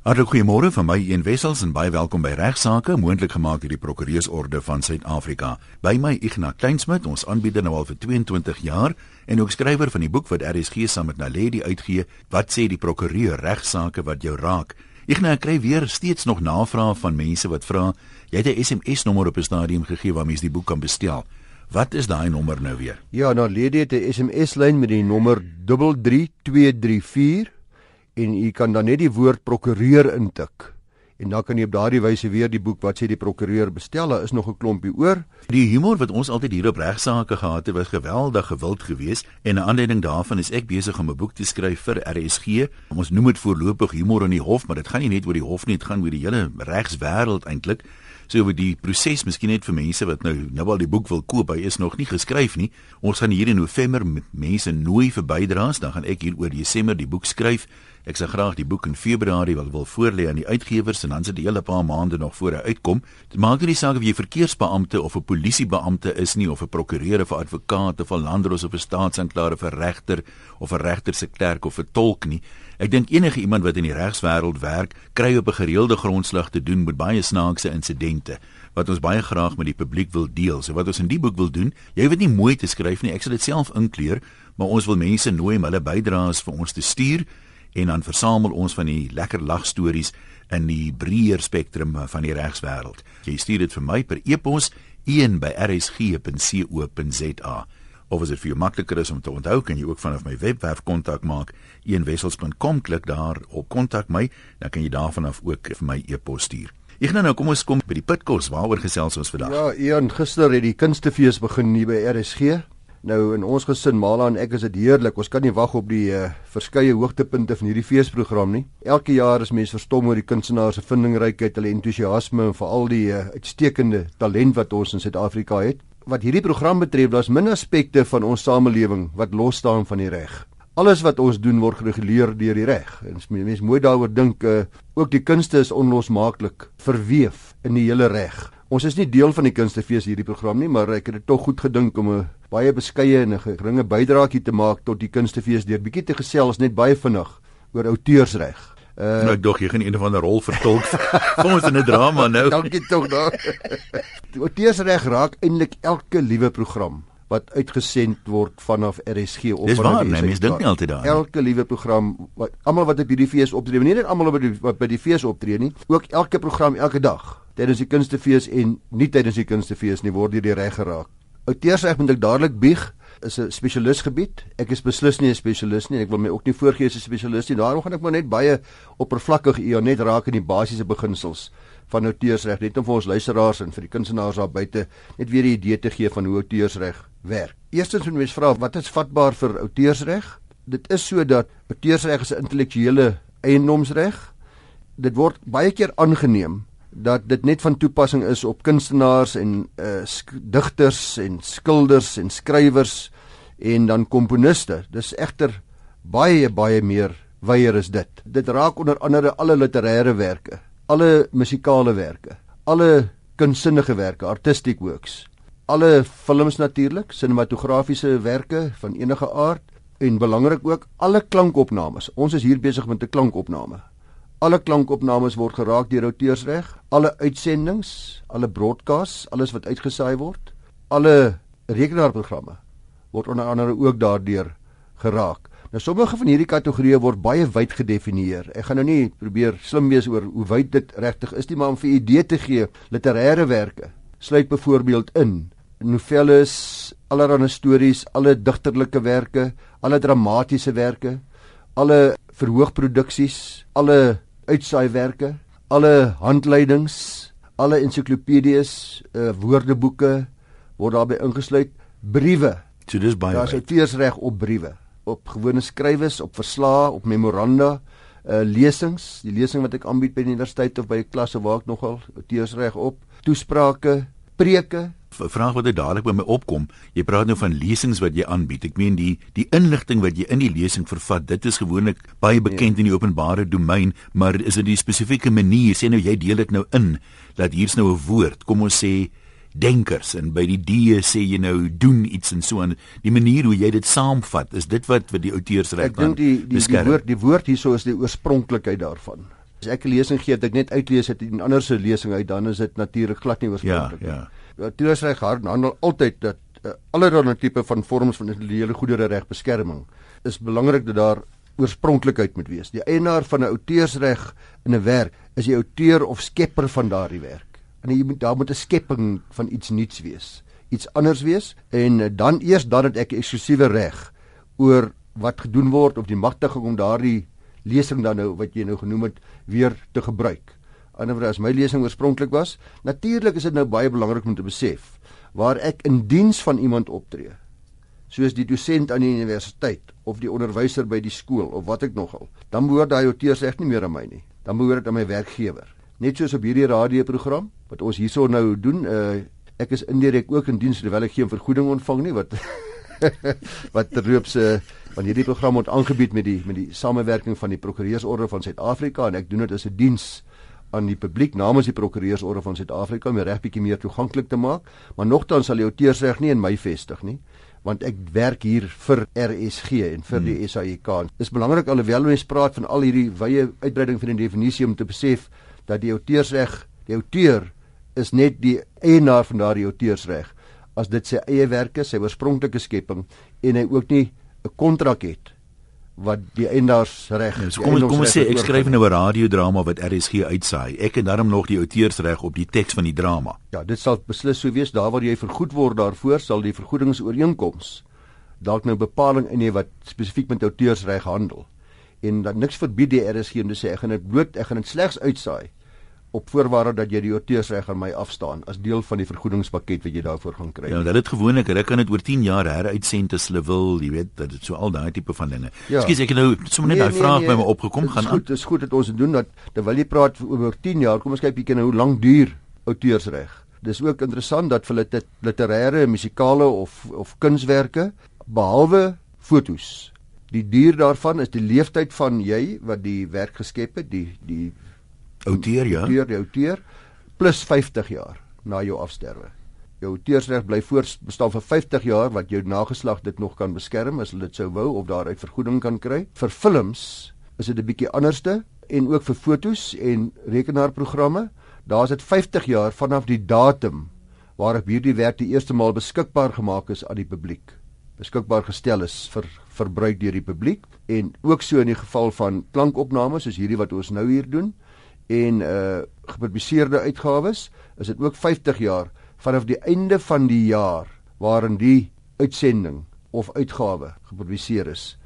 Hartlik goeiemôre van my een wessels en baie welkom by regsaake moontlik gemaak deur die Prokureursorde van Suid-Afrika. By my Ignas Kleinsmid, ons aanbieder nou al vir 22 jaar en ook skrywer van die boek wat RSG saam met Naledi uitgee, Wat sê die prokureur regsaake wat jou raak? Ignas kry weer steeds nog navrae van mense wat vra, jy het 'n SMS nommer op 'n stadium gegee waar mense die boek kan bestel. Wat is daai nommer nou weer? Ja, Naledi het 'n SMS lyn met die nommer 33234 en u kan dan net die woord prokureur intik. En dan kan jy op daardie wyse weer die boek wat sê die prokureur bestel daar is nog 'n klompie oor. Die humor wat ons altyd hier op regsaake gehad het was geweldig gewild geweest en 'n aanleiding daarvan is ek besig om 'n boek te skryf vir RSG ons noem dit voorlopig humor in die hof maar dit gaan nie net oor die hof nie dit gaan oor die hele regswêreld eintlik so oor die proses miskien net vir mense wat nou nou al die boek wil koop hy is nog nie geskryf nie ons gaan hier in November mense nooi vir bydraes dan gaan ek hier oor Desember die boek skryf Ek sê graag die boek in Februarie wil wil voorlê aan die uitgewers en dan sit die hele paar maande nog voor hy uitkom. Dit maak nie saak of jy verkeersbeampte of 'n polisiebeampte is nie of 'n prokureur of 'n advokaat of 'n landros of 'n staatsanklaer of 'n regter of 'n regter se klerk of 'n tolk nie. Ek dink enige iemand wat in die regswêreld werk, kry op 'n gereelde grondslag te doen met baie snaakse insidente wat ons baie graag met die publiek wil deel. So wat ons in die boek wil doen, jy weet nie mooi te skryf nie, ek sal dit self inkleer, maar ons wil mense nooi om hulle bydraes vir ons te stuur en dan versamel ons van die lekker lagstories in die breër spektrum van die regswêreld. Jy stuur dit vir my per e-pos een@rsg.co.za. Of as dit vir jou makliker is om te onthou, kan jy ook vanaf my webwerf kontak maak, eenwessels.com klik daar op kontak my, dan kan jy daarvan af ook vir my e-pos stuur. Ek nou nou kom ons kom by die pitkos waaroor gesels ons vandag. Ja, Ian, gister het die kunstefees begin hier by RSG. Nou in ons gesin Mala en ek is dit heerlik. Ons kan nie wag op die uh, verskeie hoogtepunte van hierdie feesprogram nie. Elke jaar is mense verstom oor die kunstenaars se vindingrykheid, hulle entoesiasme en veral die uh, uitstekende talent wat ons in Suid-Afrika het. Wat hierdie program betref, daar's min aspekte van ons samelewing wat los staan van die reg. Alles wat ons doen word gereguleer deur die reg. En mense mooi daaroor dink, uh, ook die kunste is onlosmaaklik verweef in die hele reg. Ons is nie deel van die kunstefees hierdie program nie, maar ek het dit tog goed gedink om 'n baie beskeie en 'n geringe bydraetjie te maak tot die kunstefees deur bietjie te gesels net baie vinnig oor outeursreg. Uh, nou dog jy gaan een van 'n rol vertolk. Kom ons in 'n drama nou. Dankie tog daar. outeursreg raak eintlik elke liewe program wat uitgesend word vanaf RSG op Dis waar, nee, mens dink nie altyd daaraan. Elke liewe program wat almal wat op hierdie fees optree, nie net almal wat, wat by die fees optree nie, ook elke program elke dag tydens die kunstefees en nie tydens die kunstefees nie word hierdie reg geraak. Outeursreg moet ek dadelik bieg is 'n spesialisgebied. Ek is beslis nie 'n spesialis nie. Ek wil my ook nie voorgee as 'n spesialis nie. Daarom gaan ek maar net baie oppervlakkig eer net raak in die basiese beginsels van outeursreg net om vir ons luisteraars en vir die kunstenaars daar buite net weer 'n idee te gee van hoe outeursreg werk. Eerstens moet mens vra wat is vatbaar vir outeursreg? Dit is so dat outeursreg is 'n intellektuele eiendomsreg. Dit word baie keer aangeneem dat dit net van toepassing is op kunstenaars en uh digters en skilders en skrywers en dan komponiste. Dis egter baie baie meer wyeer is dit. Dit raak onder andere alle literêre werke, alle musikale werke, alle kunsinnige werke, artistic works, alle films natuurlik, sinematografiese werke van enige aard en belangrik ook alle klankopnames. Ons is hier besig met 'n klankopname. Alle klankopnames word geraak deur outeursreg, alle uitsendings, alle broadcasts, alles wat uitgesaai word, alle rekenaarprogramme word onder andere ook daardeur geraak. Nou sommige van hierdie kategorieë word baie wyd gedefinieer. Ek gaan nou nie probeer slim wees oor hoe wyd dit regtig is nie, maar om vir idee te gee, literêre werke sluit byvoorbeeld in novelles, allerlei stories, alle digterlike werke, alle dramatiese werke, alle verhoogproduksies, alle uitsaaiwerke, alle handleidings, alle ensiklopedies, uh, woordeboeke word daarbey ingesluit, briewe. So dis baie. Daar's outeursreg op briewe, op gewone skrywes, op verslae, op memoranda, uh lesings, die lesing wat ek aanbied by die universiteit of by 'n klasse waar ek nogal outeursreg op, toesprake, preke, vraag wat dadelik by my opkom. Jy praat nou van lesings wat jy aanbied. Ek meen die die inligting wat jy in die lesing vervat, dit is gewoonlik baie bekend ja. in die openbare domein, maar is dit die spesifieke manier? Sê nou jy deel dit nou in dat hier's nou 'n woord, kom ons sê denkers en by die D sê jy nou doen iets en so aan. Die manier hoe jy dit saamvat, is dit wat wat die outeursreg dan Ek dink die die, die woord die woord hierso is die oorspronklikheid daarvan. As ek 'n lesing gee, dat ek net uitlees uit 'n ander se lesing uit, dan is dit natuurlik glad nie oorspronklik nie. Ja, ja. Auteursreg handel altyd dat uh, allerlei tipe van vorms van intellektuele goedere reg beskerming is belangrik dat daar oorspronklikheid moet wees. Die eienaar van 'n outeursreg in 'n werk is die outeur of skepper van daardie werk. En jy moet daar moet 'n skepping van iets nuuts wees, iets anders wees en uh, dan eers dan het ek eksklusiewe reg oor wat gedoen word of die magtiging om daardie lesing dan nou wat jy nou genoem het weer te gebruik. Anderswoorde as my lesing oorspronklik was, natuurlik is dit nou baie belangrik om te besef waar ek in diens van iemand optree. Soos die dosent aan die universiteit of die onderwyser by die skool of wat ek nogal, dan behoort daai auteursreg nie meer aan my nie. Dan behoort dit aan my werkgewer. Net soos op hierdie radioprogram wat ons hierso nou doen, uh, ek is indirek ook in diens terwyl ek geen vergoeding ontvang nie wat wat terloops uh, want hierdie program word aangebied met die met die samewerking van die Prokureursorde van Suid-Afrika en ek doen dit as 'n diens aan die publiek namens die Prokureursorde van Suid-Afrika om die reg bietjie meer toeganklik te maak, maar nogtans sal die outeursreg nie in my vestig nie want ek werk hier vir RSG en vir die hmm. SAIK. Dit is belangrik alhoewel ons praat van al hierdie wye uitbreiding van die definisie om te besef dat die outeursreg, die outeur is net die eienaar van daardie outeursreg as dit sy eie werk is, sy oorspronklike skepping en hy ook nie 'n kontrak het wat die eienaars-reg. Ja, so kom ons kom ons sê ek skryf nou 'n radiodrama wat RSG uitsaai. Ek het daarom nog die outeursreg op die teks van die drama. Ja, dit sal beslis so wees daar waar jy vergoed word daarvoor sal die vergoedingsooreenkoms dalk nou bepaling in hê wat spesifiek met outeursreg handel. En dat niks verbied die RSG om te sê ek gaan dit bloot ek gaan dit slegs uitsaai op voorwaarde dat jy die auteursreg aan my afstaan as deel van die vergoedingspakket wat jy daarvoor gaan kry. Ja, dit is gewoonlik, hulle kan dit oor 10 jaar heruitsend as hulle wil, jy weet, dat dit so al daai tipe van dinge. Ja. Ekskuus, ek het nou sommer net nee, daai nee, vraag nee, by my opgekom gaan aan. Dit is goed, dit is goed dat ons dit doen dat terwyl jy praat oor 10 jaar, kom ons kyk bietjie nou hoe lank duur auteursreg. Dis ook interessant dat vir dit literêre, musikale of of kunswerke behalwe fotos. Die duur daarvan is die leeftyd van jy wat die werk geskep het, die die outeer ja. Outeer, die outeer plus 50 jaar na jou afsterwe. Jou outeursreg bly voortbestaan vir 50 jaar wat jou nageslag dit nog kan beskerm as hulle dit sou wou of daaruit vergoeding kan kry. Vir films is dit 'n bietjie anderste en ook vir fotos en rekenaarprogramme. Daar is dit 50 jaar vanaf die datum waarop hierdie werk die eerste maal beskikbaar gemaak is aan die publiek. Beskikbaar gestel is vir verbruik deur die publiek en ook so in die geval van klankopnames soos hierdie wat ons nou hier doen en uh gepubliseerde uitgawes is dit ook 50 jaar vanaf die einde van die jaar waarin die uitsending of uitgawe gepubliseer is.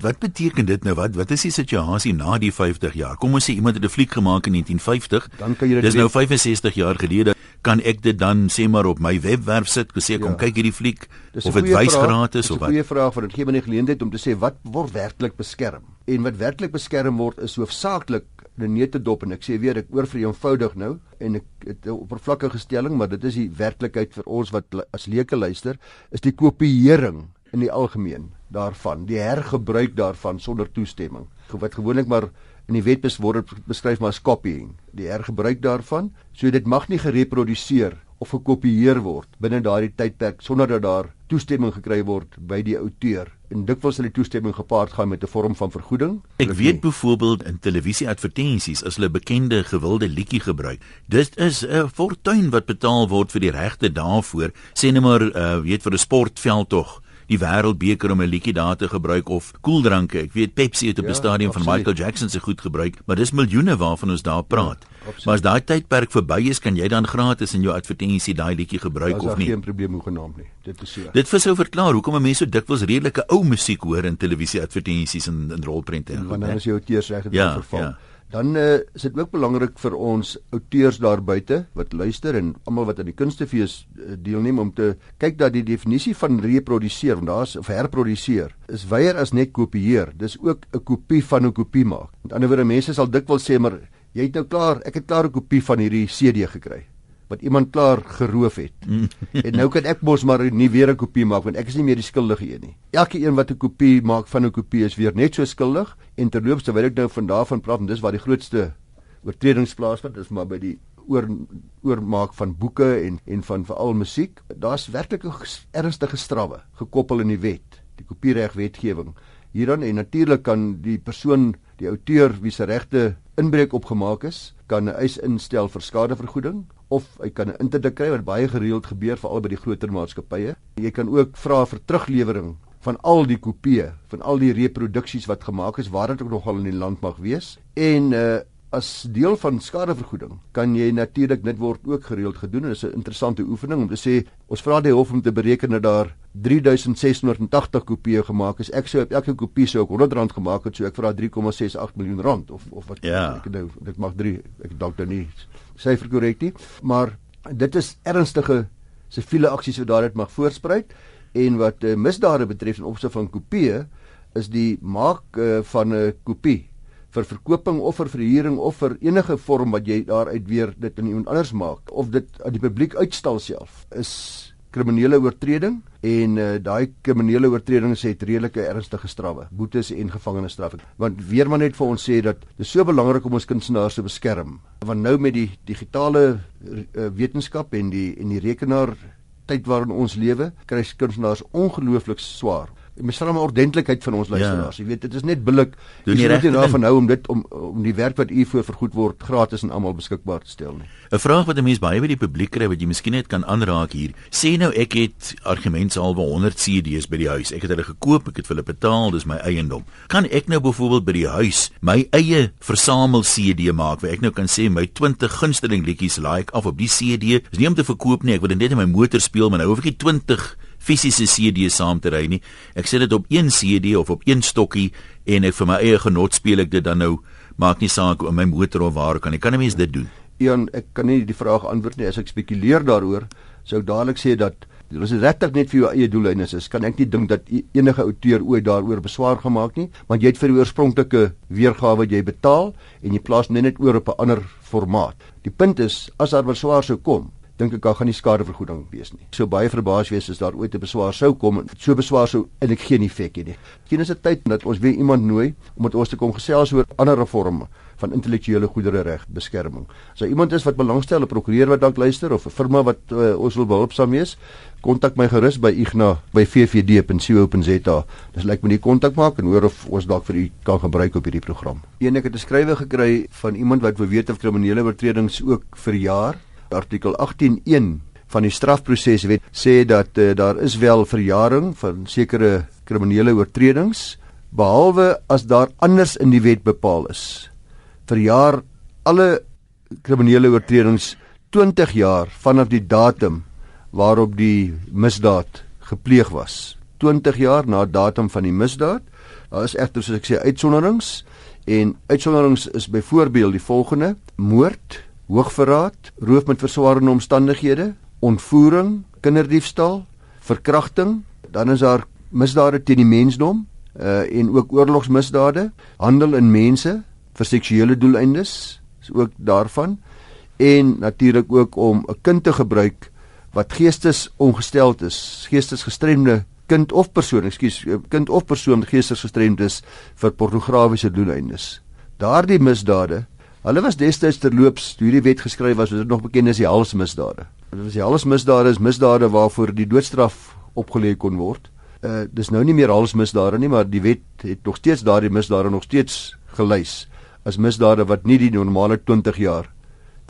Wat beteken dit nou? Wat wat is die situasie na die 50 jaar? Kom ons sê iemand het 'n fliek gemaak in 1950. Dan kan jy dit Dis nou 65 jaar gelede. Kan ek dit dan sê maar op my webwerf sit, sê kom ja. kyk hierdie fliek of dit wys gratis of wat? Dis 'n goeie vraag want dit gee my die geleentheid om te sê wat word werklik beskerm? En wat werklik beskerm word is hoofsaaklik 'n neutedop en ek sê weer ek oor vir eenvoudig nou en ek het 'n oppervlakkige stelling maar dit is die werklikheid vir ons wat as leuke luister is die kopieering in die algemeen daarvan die hergebruik daarvan sonder toestemming. Wat gewoonlik maar in die wet word beskryf maar as copying die hergebruik daarvan so dit mag nie gereproduseer of gekopieer word binne daardie tydperk sonder dat daar toestemming gekry word by die outeur en dikwels sal die toestemming gepaard gaan met 'n vorm van vergoeding. Ek weet byvoorbeeld in televisieadvertensies as hulle bekende gewilde liedjie gebruik, dit is 'n fortuin wat betaal word vir die regte daarvoor, sê net maar uh, weet vir 'n sportveld tog die wêreldbeker om 'n liedjie daar te gebruik of koeldranke. Ek weet Pepsi het op die ja, stadion van Michael Jackson se goed gebruik, maar dis miljoene waarvan ons daar praat. Ja, maar as daai tydperk verby is, kan jy dan gratis in jou advertensie daai liedjie gebruik of nie? Dis geen probleem hoegenaamd nie. Dit is so. Dit vir sou verklaar hoekom mense so dikwels redelike ou musiek hoor in televisie advertensies en in rolprente. Want dan is jou teers reg dit ja, verval. Ja. Dan uh, is dit ook belangrik vir ons outeurs daar buite wat luister en almal wat aan die kunstefees uh, deelneem om te kyk dat die definisie van reproduseer, want daar's of herproduseer, is weier as net kopieer. Dis ook 'n kopie van 'n kopie maak. Met ander woorde, mense sal dikwels sê maar jy het nou klaar, ek het klaar 'n kopie van hierdie CD gekry wat iemand klaar geroof het. en nou kan ek mos maar nie weer 'n kopie maak want ek is nie meer die skuldige een nie. Elke een wat 'n kopie maak van 'n kopie is weer net so skuldig en terloops terwyl ek nou van daarvan praat en dis waar die grootste oortredings plaasvind is maar by die oor oormaak van boeke en en van veral musiek. Daar's werklik ernstige strawwe gekoppel in die wet, die kopiereg wetgewing. Hierdan en natuurlik kan die persoon, die outeur wie se regte inbreuk opgemaak is, kan 'n eis instel vir skadevergoeding of hy kan 'n interdik kry wat baie gereeld gebeur veral by die groter maatskappye. Jy kan ook vra vir teruglewering van al die kopieë van al die reproduksies wat gemaak is waar dit ook nogal in die land mag wees en uh as deel van skadevergoeding kan jy natuurlik dit word ook gereeld gedoen en dit is 'n interessante oefening om te sê ons vra die hof om te bereken dat daar 3680 kopieë gemaak is ek sou op elke kopie sou ek R100 gemaak het so ek vra 3,68 miljoen rand of of wat ja. ek nou dit mag 3 ek dalk nou nie syfer korrek nie maar dit is ernstige siviele aksies wat daaruit mag voorspruit en wat uh, misdade betref in opsig van kopieë is die maak uh, van 'n kopie vir verkoping of vir verhuuring of vir enige vorm wat jy daaruit weer dit in iemand anders maak of dit aan die publiek uitstal self is kriminele oortreding en uh, daai kriminele oortredings het redelike ernstige strawwe boetes en gevangenisstraf. Want weer maar net vir ons sê dat dit so belangrik om ons kunstenaars te beskerm. Want nou met die digitale uh, wetenskap en die en die rekenaar tyd waarin ons lewe kry kunstenaars ongelooflik swaar mens vra maar ordentlikheid van ons ja. luisteraars. Ja. Jy weet dit is net billik. Jy moet nie daarvan hou om dit om om die werk wat u voor vergoed word gratis en almal beskikbaar te stel nie. 'n Vraag wat 'n mens baie by die publiek kry wat jy miskien net kan aanraak hier. Sê nou ek het argumentshalwe 100 CD's by die huis. Ek het hulle gekoop, ek het vir hulle betaal, dis my eiendom. Kan ek nou byvoorbeeld by die huis my eie versamel CD maak waar ek nou kan sê my 20 gunsteling liedjies laai ek af op die CD. Dis nie om te verkoop nie, ek wil dit net in my motor speel, maar nou hoef ek nie 20 fisiese CD saam te ry nie. Ek sit dit op een CD of op een stokkie en ek vir my eie genot speel ek dit dan nou maak nie saak om my motor of waar kan ek kan 'n mens dit doen. Ian, ek kan nie die vraag antwoord nie as ek spekuleer daaroor sou dadelik sê dat Dit is regtig net vir jou eie doeleinde is. Kan ek nie dink dat e-, enige outeur ooit daaroor beswaar gemaak nie, want jy het vir die oorspronklike weergawe wat jy betaal en jy plaas net net oor op 'n ander formaat. Die punt is as daar beswaar sou kom, dink ek daar gaan nie skadevergoeding wees nie. So baie verbaas wees as daar ooit 'n beswaar sou kom. So beswaar sou en ek geen effek hê nie. Geen is dit tyd dat ons weer iemand nooi om met ons te kom gesels oor ander reforme van intellektuele goedere reg beskerming. As iemand is wat belangstel, 'n prokureur wat dalk luister of 'n firma wat uh, ons wil behulpsaam wees, kontak my gerus by igna by vvd.co.za. Dis lyk like my die kontak maak en hoor of ons dalk vir u kan gebruik op hierdie program. Een ek het 'n skrywe gekry van iemand wat beweet of kriminele oortredings ook verjaar artikel 18.1 van die strafproseswet sê dat uh, daar is wel verjaring van sekere kriminele oortredings behalwe as daar anders in die wet bepaal is. Verjaar alle kriminele oortredings 20 jaar vanaf die datum waarop die misdaad gepleeg was. 20 jaar na datum van die misdaad. Daar is egter soos ek sê uitsonderings en uitsonderings is byvoorbeeld die volgende: moord, hoogverraad, roof met verswaarende omstandighede, ontvoering, kinderdiefstal, verkrachting, dan is daar misdade teen die mensdom uh en ook oorlogsmisdade, handel in mense vir seksuele doeleindes, is ook daarvan en natuurlik ook om 'n kind te gebruik wat geestesongesteld is, geestesgestremde kind of persoon, ekskuus, kind of persoon geestesgestremd is vir pornografiese doeleindes. Daardie misdade Hulle was destyds terloops toe hierdie wet geskryf was, was dit nog bekend as die halsmisdade. Dit was die halsmisdade is misdade waarvoor die doodstraf opgelê kon word. Uh dis nou nie meer halsmisdade nie, maar die wet het nog steeds daardie misdade nog steeds gelys as misdade wat nie die normale 20 jaar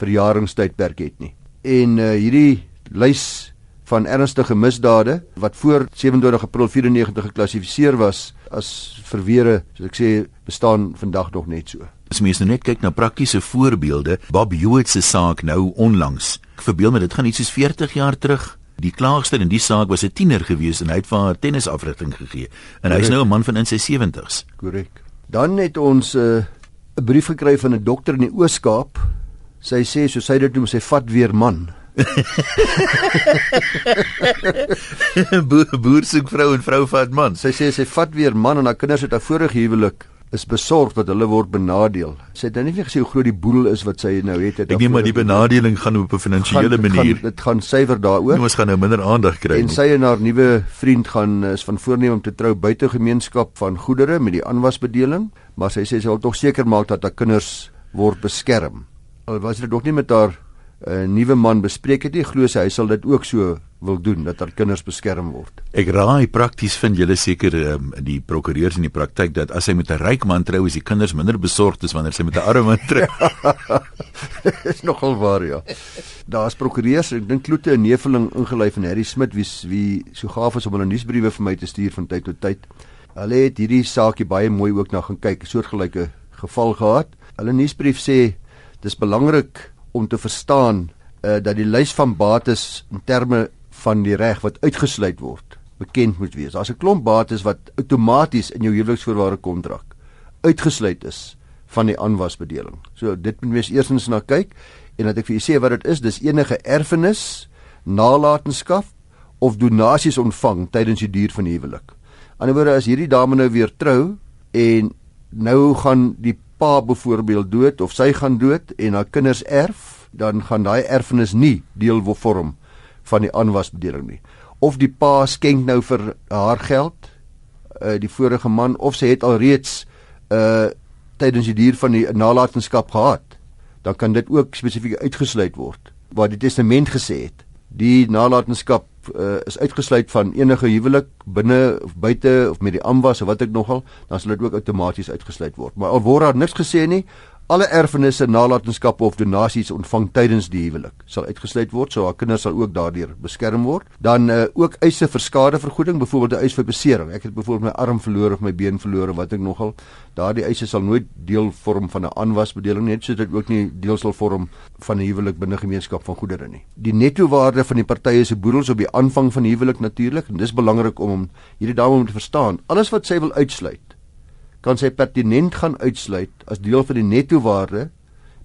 verjaringstydperk het nie. En uh hierdie lys van ernstige misdade wat voor 27 April 94 geklassifiseer was as verweere, soos ek sê, bestaan vandag nog net so. As mens nou net kyk na praktiese voorbeelde, Bob Hewitt se saak nou onlangs. Ek verbeel my dit gaan iets soos 40 jaar terug. Die klaagster in die saak was 'n tiener gewees en hy het vir haar tennisafrigting gegee. En hy's nou 'n man van in sy 70's. Korrek. Dan het ons eh, 'n uh, brief gekry van 'n dokter in die Oos-Kaap. Sy sê so sy dit noem sy vat weer man. boer, boer soek vrou en vrou vat man. Sy sê sy vat weer man en haar kinders het 'n vorige huwelik is besorg dat hulle word benadeel. Sy het nou nie gesê hoe groot die boedel is wat sy nou het. het Ek neem maar die benadeling gaan op 'n finansiële manier. Dit gaan suiwer daaroor. Ons gaan nou minder aandag kry. En sy en haar nuwe vriend gaan is van voorneem om te trou buite gemeenskap van goedere met die aanwasbedeling, maar sy sê sy wil tog seker maak dat haar kinders word beskerm. Al was dit nog nie met haar 'n nuwe man bespreek het nie glo sy hy sal dit ook so wil doen dat haar kinders beskerm word. Ek raai prakties vind julle seker um, die prokureurs in die praktyk dat as hy met 'n ryk man trou is die kinders minder besorgd as wanneer sy met 'n arme man trou. is nogal waar ja. Daar's prokureurs, ek dink Kloete 'n neveling ingelei van Harry Smit wie wie so gaaf is om hulle nuusbriewe vir my te stuur van tyd tot tyd. Hulle het hierdie saakie baie mooi ook na gaan kyk, 'n soortgelyke geval gehad. Hulle nuusbrief sê dis belangrik om te verstaan uh, dat die lys van bates in terme van die reg wat uitgesluit word bekend moet wees. Daar's 'n klomp bates wat outomaties in jou huweliksvoorwaarde kontrak uitgesluit is van die aanwasbedeling. So dit moet mens eersins na kyk en dat ek vir julle sê wat dit is, dis enige erfenis, nalatenskap of donasies ontvang tydens die duur van die huwelik. Anderswoorde as hierdie dame nou weer trou en nou gaan die pa byvoorbeeld dood of sy gaan dood en haar kinders erf, dan gaan daai erfenis nie deel vorm van die aanwasbedeling nie. Of die pa skenk nou vir haar geld, uh die vorige man of sy het alreeds uh tydens die duur van die nalatenskap gehad, dan kan dit ook spesifiek uitgesluit word. Waar die testament gesê het, die nalatenskap uh, is uitgesluit van enige huwelik binne of buite of met die aanwas of wat ek nogal, dan sal dit ook outomaties uitgesluit word. Maar al word daar niks gesê nie, alle erfenisse, nalatenskappe of donasies ontvang tydens die huwelik sal uitgesluit word, so haar kinders sal ook daardeur beskerm word. Dan uh, ook eise vir skadevergoeding, byvoorbeeld 'n eis vir besering. Ek het byvoorbeeld my arm verloor of my been verloor of wat ek nogal. Daardie eise sal nooit deel vorm van 'n aanwasbedeling net soos dit ook nie deel sal vorm van 'n huwelik binne gemeenskap van goedere nie. Die netto waarde van die partye se boedels op die aanvang van die huwelik natuurlik en dis belangrik om hierdie dame moet verstaan. Alles wat sy wil uitsluit kan sy pertinent gaan uitsluit as deel van die netto waarde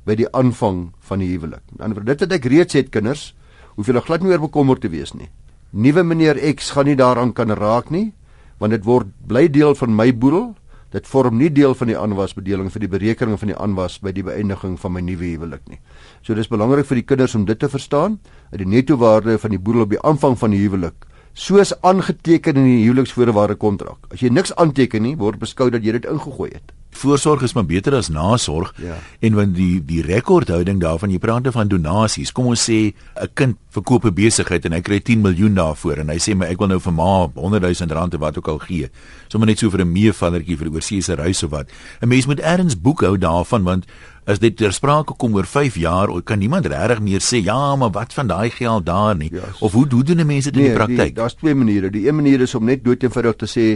by die aanvang van die huwelik. Aan die ander dit wat ek reeds het kinders, hoef julle glad nie oor bekommerd te wees nie. Nuwe meneer X gaan nie daaraan kan raak nie, want dit word bly deel van my boedel. Dit vorm nie deel van die aanwasbedeling vir die berekening van die aanwas by die beëindiging van my nuwe huwelik nie. So dis belangrik vir die kinders om dit te verstaan, dat die netto waarde van die boedel op die aanvang van die huwelik soos aangeteken in die huweliksvoorwaarde kontrak. As jy niks aanteken nie, word beskou dat jy dit ingegooi het. Voorsorg is maar beter as nasorg. Ja. En want die die rekordhouding daarvan, jy praat van donasies. Kom ons sê 'n kind verkoop 'n besigheid en hy kry 10 miljoen daarvoor en hy sê maar ek wil nou vir ma 100 000 rand of wat ook al gee. Sommige net so vir 'n meevallertjie vir 'n oorseese reis of wat. 'n Mens moet erns boekhou daarvan want as dit ter sprake kom oor 5 jaar, kan niemand regtig meer sê ja, maar wat van daai geld daar nie? Yes. Of hoe hoe doen mense dit nee, in die praktyk? Daar's twee maniere. Die een manier is om net dood eenvoudig te sê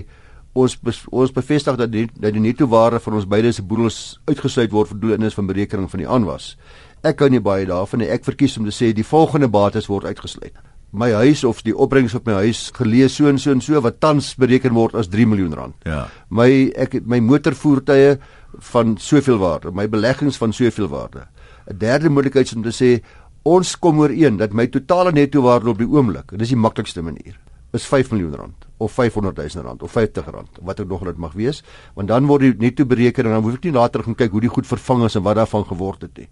ons ons bevestig dat die dat die netto waarde van ons beide se boedels uitgesluit word vir doeleindes van berekening van die aanwas. Ek hou nie baie daarvan nie. Ek verkies om te sê die volgende bates word uitgesluit. My huis of die opbrengs op my huis gelees so en so en so wat tans bereken word as 3 miljoen rand. Ja. My ek my motorvoertuie van soveel waarde, my beleggings van soveel waarde. 'n Derde moontlikheid is om te sê ons kom ooreen dat my totale netto waarde op die oomblik, en dis die maklikste manier, is 5 miljoen rand of 500 000 rand of 50 rand, wat ook nog dit mag wees, want dan word die netto bereken en dan hoef ek nie later gaan kyk hoe die goed vervang is en wat daarvan geword het nie.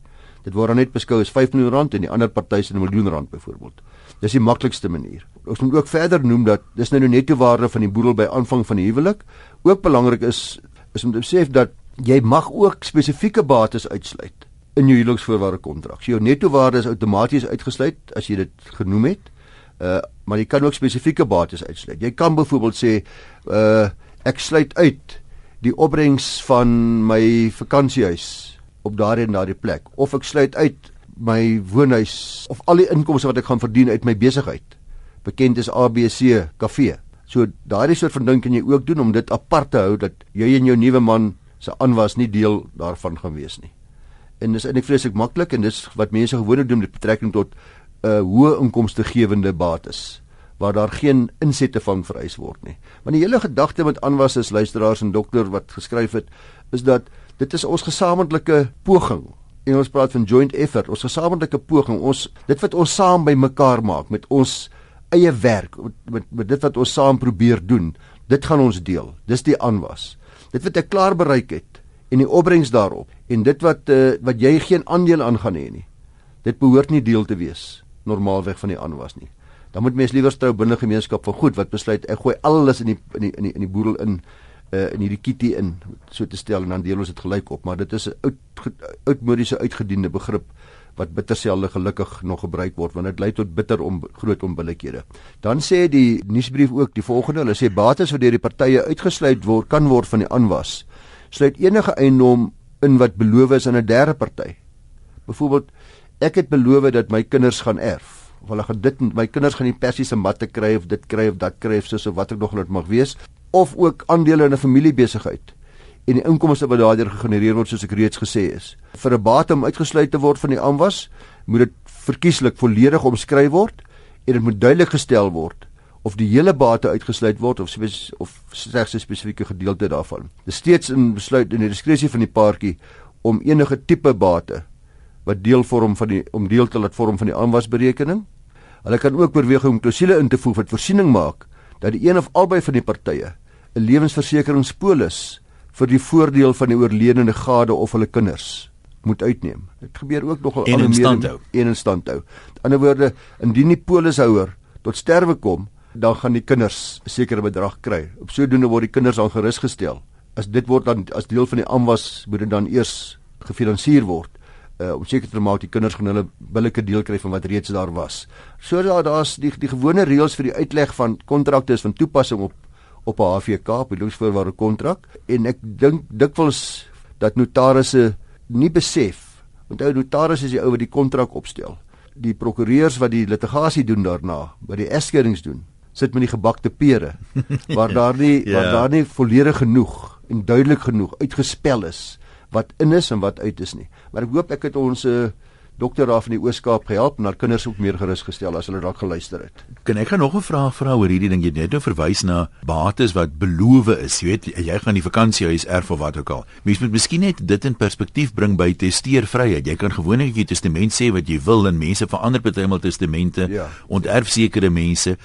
Dit word dan net beskou as 5 miljoen rand en die ander party se 'n miljoen rand byvoorbeeld. Dis die maklikste manier. Ons moet ook verder noem dat dis nou die netto waarde van die boedel by aanvang van die huwelik. Ook belangrik is is om te besef dat jy mag ook spesifieke bates uitsluit in jou huweliksvoorwaarde kontrak. Jou netto waarde is outomaties uitgesluit as jy dit genoem het. Uh maar jy kan ook spesifieke bates uitsluit. Jy kan byvoorbeeld sê uh ek sluit uit die opbrengs van my vakansiehuis op daardie en daardie plek of ek sluit uit my woonhuis of al die inkomste wat ek gaan verdien uit my besigheid. Bekend is ABC kafee. So daardie soort van ding kan jy ook doen om dit apart te hou dat jy en jou nuwe man se aanwas nie deel daarvan gaan wees nie. En dis eintlik vreeslik maklik en dis wat mense gewoonlik doen met betrekking tot 'n uh, hoë inkomste gewende bates waar daar geen insette van vereis word nie. Want die hele gedagte met aanwas is luisteraars en dokter wat geskryf het is dat dit is ons gesamentlike poging en ons praat van joint effort, ons gesamentlike poging, ons dit wat ons saam by mekaar maak met ons eie werk, met, met dit wat ons saam probeer doen, dit gaan ons deel. Dis die aanwas dit wat ek klaar bereik het en die opbrengs daarop en dit wat uh, wat jy geen aandeel aan gaan hê nie. Dit behoort nie deel te wees normaalweg van die aanwas nie. Dan moet mens liewer trou binne gemeenskap van goed wat besluit ek gooi alles in die in die in die, in die boedel in uh, in hierdie kitty in so te stel en dan deel ons dit gelyk op, maar dit is 'n oud oudmodiese uitgediende begrip wat bitterselde gelukkig nog gebruik word want dit lei tot bitter om groot onbillikhede. Dan sê die nuusbrief ook die volgende, hulle sê bates wat deur die partye uitgesluit word kan word van die aanwas. Sluit enige eiendom in wat beloof is aan 'n derde party. Byvoorbeeld ek het beloof dat my kinders gaan erf of hulle gaan dit my kinders gaan die persiese matte kry of dit kry of dat kry of so so wat ek nog net mag wees of ook aandele in 'n familiebesigheid en die inkomste wat daardeur gegenereer word soos ek reeds gesê is. Vir 'n bate om uitgesluit te word van die aanwas, moet dit verkieslik volledig omskryf word en dit moet duidelik gestel word of die hele bate uitgesluit word of of slegs 'n spesifieke gedeelte daarvan. Dit steeds in besluit in die diskresie van die paartjie om enige tipe bate wat deel vorm van die om deel te laat vorm van die aanwasberekening. Hulle kan ook oorweeg om klousule in te voeg wat voorsiening maak dat die een of albei van die partye 'n lewensversekeringspolis vir die voordeel van die oorledene gade of hulle kinders moet uitneem. Dit gebeur ook nogal al meer in stand hou. In ander woorde, indien die polishouer tot sterwe kom, dan gaan die kinders 'n sekere bedrag kry. Op sodoende word die kinders al gerus gestel. As dit word dan as deel van die aanwas moet dit dan eers gefinansier word uh, om seker te maak die kinders gaan hulle billike deel kry van wat reeds daar was. So daar daar's die die gewone reëls vir die uitleg van kontrakte is van toepassing op op 'n HVK, op 'n lewensvoorwaarde kontrak en ek dink dikwels dat notarisse nie besef. Onthou notaris is die ou wat die kontrak opstel. Die prokureurs wat die litigasie doen daarna, wat die egskeidings doen, sit met die gebakte pere waar daar nie ja. waar daar nie volledig genoeg en duidelik genoeg uitgespel is wat in is en wat uit is nie. Maar ek hoop ek het ons uh, dokter daar van die Ooskaap gehelp en haar kinders ook meer gerus gestel as hulle dalk geluister het. Kan ek gaan nog 'n vraag vra oor hierdie ding jy net nou verwys na bates wat beloof is. Jy weet jy gaan die vakansiehuis erf of wat ook al. Mens moet miskien net dit in perspektief bring by testeervryheid. Jy kan gewoonlik jy testament sê wat jy wil en mense verander partymal testamente. Ja. Onterf sekere mense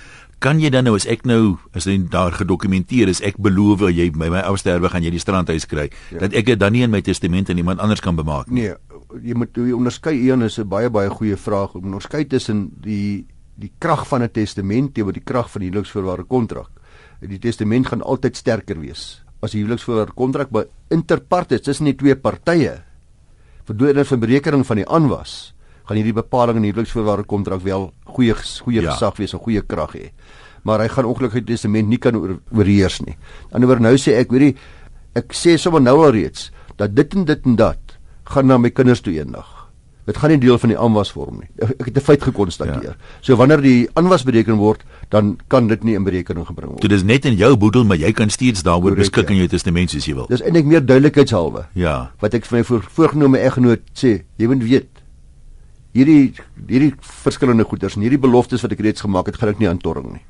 kan jy dan nou as ek nou as dit daar gedokumenteer is ek beloof jy by my ou sterwe gaan jy die strandhuis kry ja. dat ek dit dan nie in my testament aan iemand anders kan bemaak nie. Nee, jy moet jy onderskei een is 'n baie baie goeie vraag om onderskei tussen die die krag van 'n testament teenoor die krag van die huweliksvoorwaarde kontrak. Die testament gaan altyd sterker wees as die huweliksvoorwaarde kontrak by interpartes tussen die twee partye. Verdoening van berekening van die aanwas gaan hierdie bepaling in die huweliksvoorwaarde kontrak wel goeie goeie ja. gesag wees en goeie krag hê. Maar hy gaan ongelukkig die testament nie kan oor, oorheers nie. Anderswoorde nou sê ek, weet jy, ek sê sommer nou al reeds dat dit en dit en dat gaan na my kinders toe eendag. Dit gaan nie deel van die aanwas vorm nie. Ek het 'n feit gekonstateer. Ja. So wanneer die aanwas bereken word, dan kan dit nie in berekening gebring word. Dit is net in jou boedel, maar jy kan steeds daaroor beskik ja. in jou testament soos jy wil. Dis eintlik meer duidelikheidshalwe. Ja. Wat ek vir my voor, voorgenome eggenoot sê, jy moet weet, hierdie hierdie verskillende goederes en hierdie beloftes wat ek reeds gemaak het, gaan ek nie aantorring nie.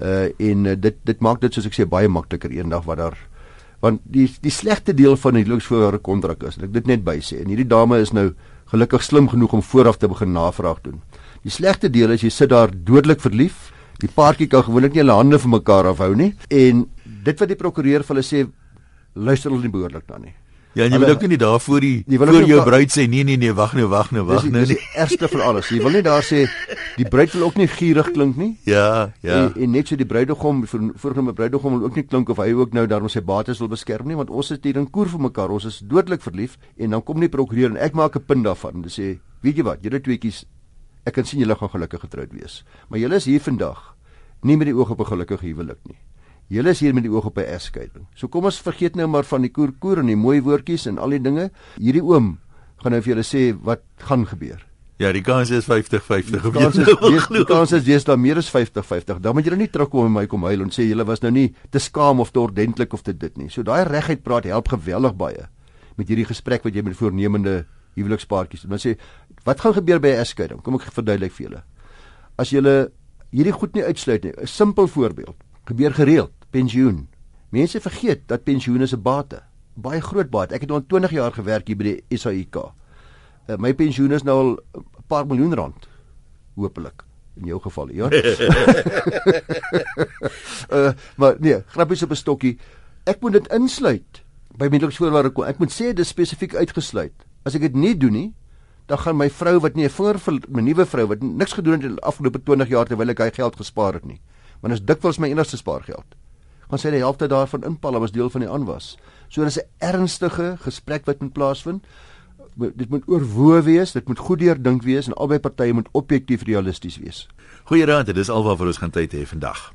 Uh en uh, dit dit maak dit soos ek sê baie makliker eendag wat daar want die die slegte deel van die luksvoorwaarde kontrak is, ek dit net by sê en hierdie dame is nou gelukkig slim genoeg om vooraf te begin navraag doen. Die slegte deel is jy sit daar dodelik verlief. Die paartjie kan gewoonlik nie hulle hande van mekaar afhou nie en dit wat die prokureur vir hulle sê luister hulle nie behoorlik na nie. Ja, jy wil ook nie daar voor die voor jou bruid sê nee nee nee, wag nou, wag nou, wag nou. Dis die eerste van alles. Jy wil nie daar sê die bruid wil ook nie gierig klink nie. Ja, ja. En, en net so die bruidegom, voorgenome bruidegom wil ook nie klink of hy ook nou daarom sy bates wil beskerm nie, want ons is hier in koer vir mekaar. Ons is dodelik verlief en dan kom die prokureur en ek maak 'n punt daarvan om te sê, weet jy wat, julle tweeetjies ek kan sien julle gaan gelukkig getroud wees. Maar julle is hier vandag nie met die oog op 'n gelukkige huwelik nie. Julle is hier met die oog op 'n egskeiding. So kom ons vergeet nou maar van die koerkoer en die mooi woordjies en al die dinge. Hierdie oom gaan nou vir julle sê wat gaan gebeur. Ja, die kans is 50-50. Die kans is nou die kans is daar meer as 50-50. Dan moet julle nie terugkom en my kom huil en sê julle was nou nie te skaam of te ordentlik of te dit nie. So daai regheid praat help geweldig baie met hierdie gesprek wat jy met voornemende huwelikspaartjies doen. Dan sê wat gaan gebeur by 'n egskeiding? Kom ek verduidelik vir julle. As julle hierdie goed nie uitsluit nie, 'n simpel voorbeeld gebeur gereeld pensioen. Mense vergeet dat pensioen is 'n bate, baie groot bate. Ek het al 20 jaar gewerk hier by die SAIK. Uh, eh, my pensioen is nou al 'n paar miljoen rand. Hoopelik in jou geval, ja. uh, maar nee, grappies op 'n stokkie. Ek moet dit insluit by middeliksvoorwaarde kom. Ek moet sê dit spesifiek uitgesluit. As ek dit nie doen nie, dan gaan my vrou wat nie 'n vinger vir my nuwe vrou wat niks gedoen het in die afgelope 20 jaar terwyl ek hy geld gespaar het nie. Want dit is dikwels my enigste spaargeld gaan sy die helfte daarvan inpalm as deel van die aanwas. So dis 'n ernstige gesprek wat moet plaasvind. Dit moet oorwoë wees, dit moet goed deurdink wees en albei partye moet objektief realisties wees. Goeie raad, dit is alwaar vir ons gaan tyd hê vandag.